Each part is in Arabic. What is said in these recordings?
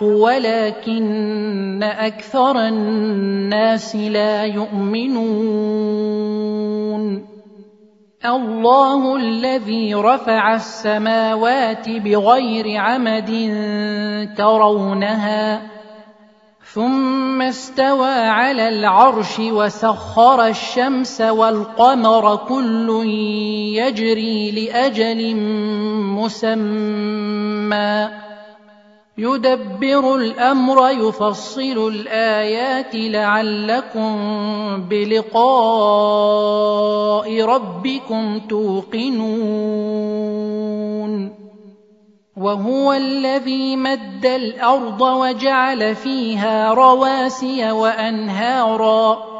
ولكن أكثر الناس لا يؤمنون. الله الذي رفع السماوات بغير عمد ترونها ثم استوى على العرش وسخر الشمس والقمر كل يجري لأجل مسمى. يدبر الأمر يفصل الآيات لعلكم بلقاء ربكم توقنون. وهو الذي مد الأرض وجعل فيها رواسي وأنهارا.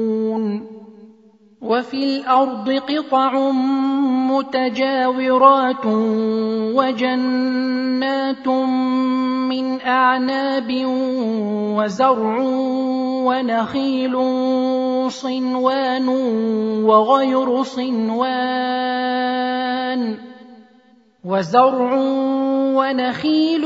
وفي الأرض قطع متجاورات وجنات من أعناب وزرع ونخيل صنوان وغير صنوان وزرع ونخيل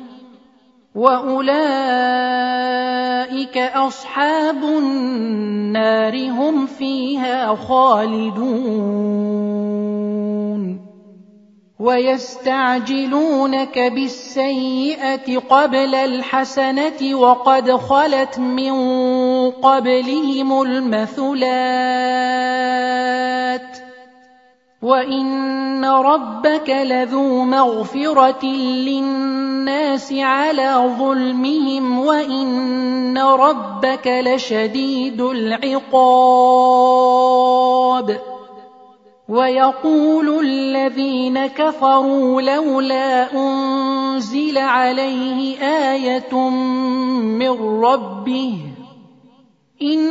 واولئك اصحاب النار هم فيها خالدون ويستعجلونك بالسيئه قبل الحسنه وقد خلت من قبلهم المثلات وان ربك لذو مغفره للناس على ظلمهم وان ربك لشديد العقاب ويقول الذين كفروا لولا انزل عليه إيه من ربه انما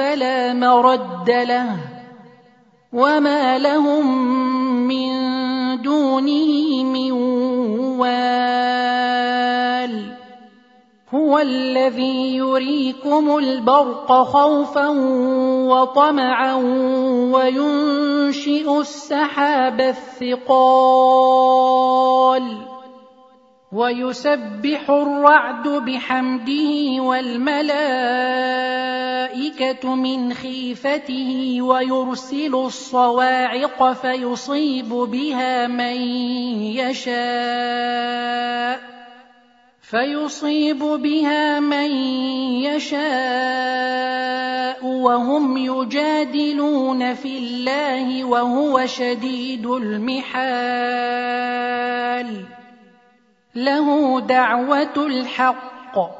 فلا مرد له وما لهم من دونه من وال هو الذي يريكم البرق خوفا وطمعا وينشئ السحاب الثقال ويسبح الرعد بحمده والملائكة من خيفته ويرسل الصواعق فيصيب بها من يشاء فيصيب بها من يشاء وهم يجادلون في الله وهو شديد المحال له دعوة الحق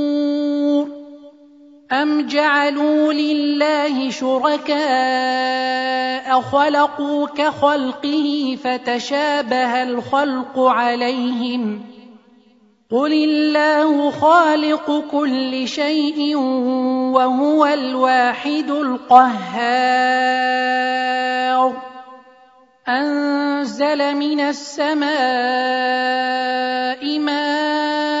ام جعلوا لله شركاء خلقوا كخلقه فتشابه الخلق عليهم قل الله خالق كل شيء وهو الواحد القهار انزل من السماء ماء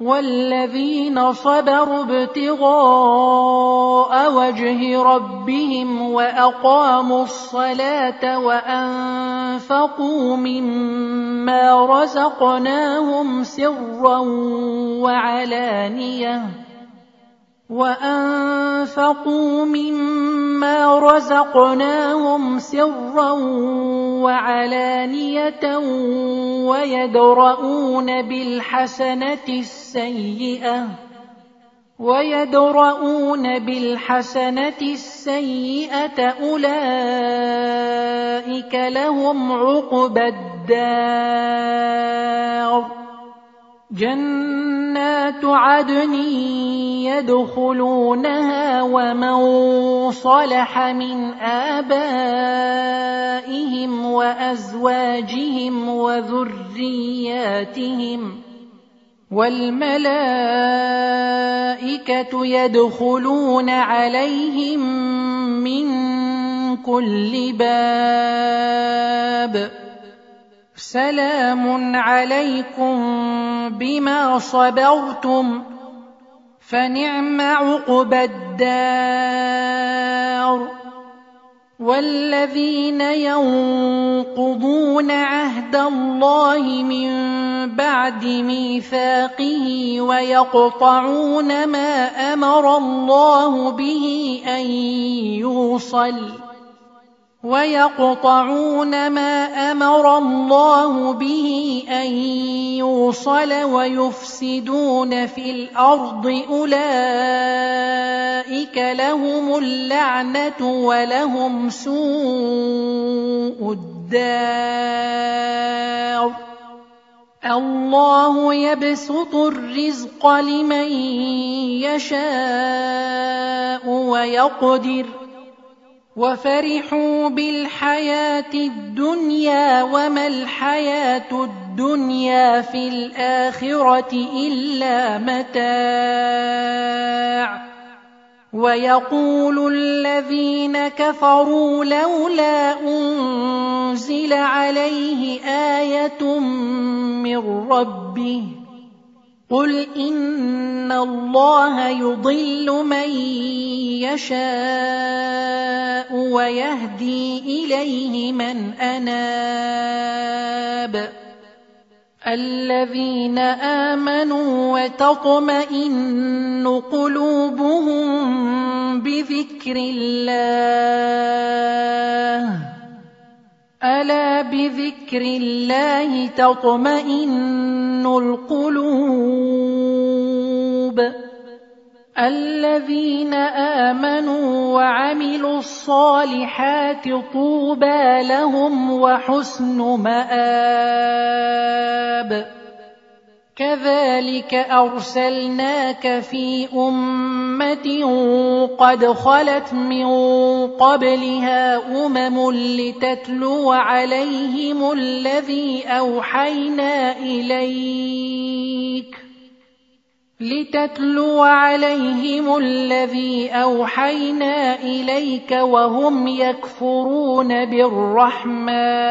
والذين صبروا ابتغاء وجه ربهم واقاموا الصلاه وانفقوا مما رزقناهم سرا وعلانيه وانفقوا مما رزقناهم سرا وعلانية ويدرؤون بالحسنة السيئة ويدرؤون بالحسنة السيئة أولئك لهم عقبى الدار جنات عدن يدخلونها ومن صلح من آبائهم وأزواجهم وذرياتهم والملائكة يدخلون عليهم من كل باب سلام عليكم بما صبرتم فنعم عقبى الدار. والذين ينقضون عهد الله من بعد ميثاقه ويقطعون ما أمر الله به أن يوصل. ويقطعون ما أمر الله به أن يوصل ويفسدون في الأرض أولئك لهم اللعنة ولهم سوء الدار. الله يبسط الرزق لمن يشاء ويقدر وفرحوا بالحياة الدنيا وما الحياة الدنيا في الآخرة إلا متاع. ويقول الذين كفروا لولا أنزل عليه آية من ربه قل ان الله يضل من يشاء ويهدي اليه من اناب الذين امنوا وتطمئن قلوبهم بذكر الله الا بذكر الله تطمئن القلوب. الذين آمنوا وعملوا الصالحات طوبى لهم وحسن مآب. كذلك أرسلناك في أمة قد خلت من قبلها أمم لتتلو عليهم الذي أوحينا إليك لتتلو عليهم الذي أوحينا إليك وهم يكفرون بالرحمن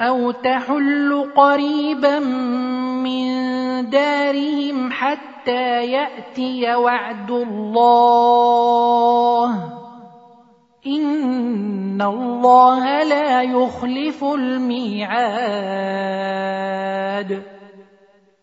أو تحل قريبا من دارهم حتى ياتي وعد الله ان الله لا يخلف الميعاد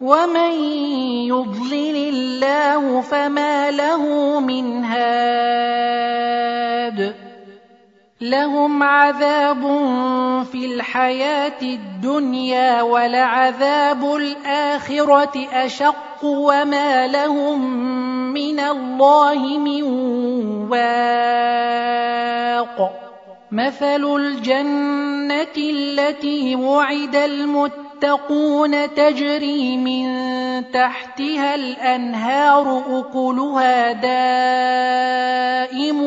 ومن يضلل الله فما له من هاد لهم عذاب في الحياة الدنيا ولعذاب الاخره اشق وما لهم من الله من واق مثل الجنه التي وعد المتقين المتقون تجري من تحتها الأنهار أكلها دائم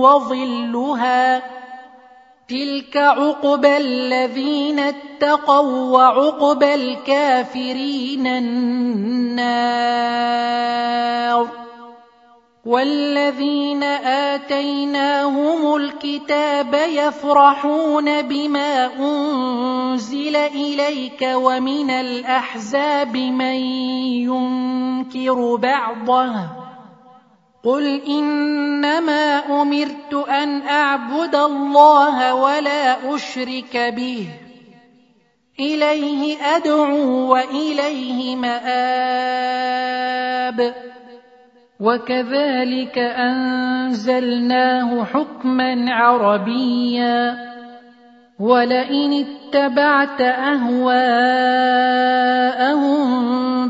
وظلها تلك عقبى الذين اتقوا وعقبى الكافرين النار والذين اتيناهم الكتاب يفرحون بما انزل اليك ومن الاحزاب من ينكر بعضه قل انما امرت ان اعبد الله ولا اشرك به اليه ادعو واليه ماب وكذلك أنزلناه حكما عربيا. ولئن اتبعت أهواءهم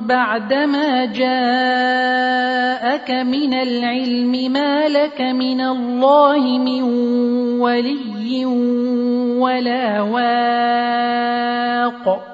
بعدما جاءك من العلم ما لك من الله من ولي ولا واق.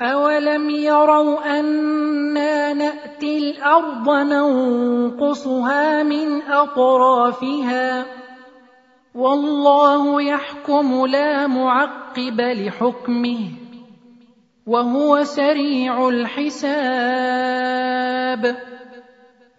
أولم يروا أنا نأتي الأرض ننقصها من أطرافها والله يحكم لا معقب لحكمه وهو سريع الحساب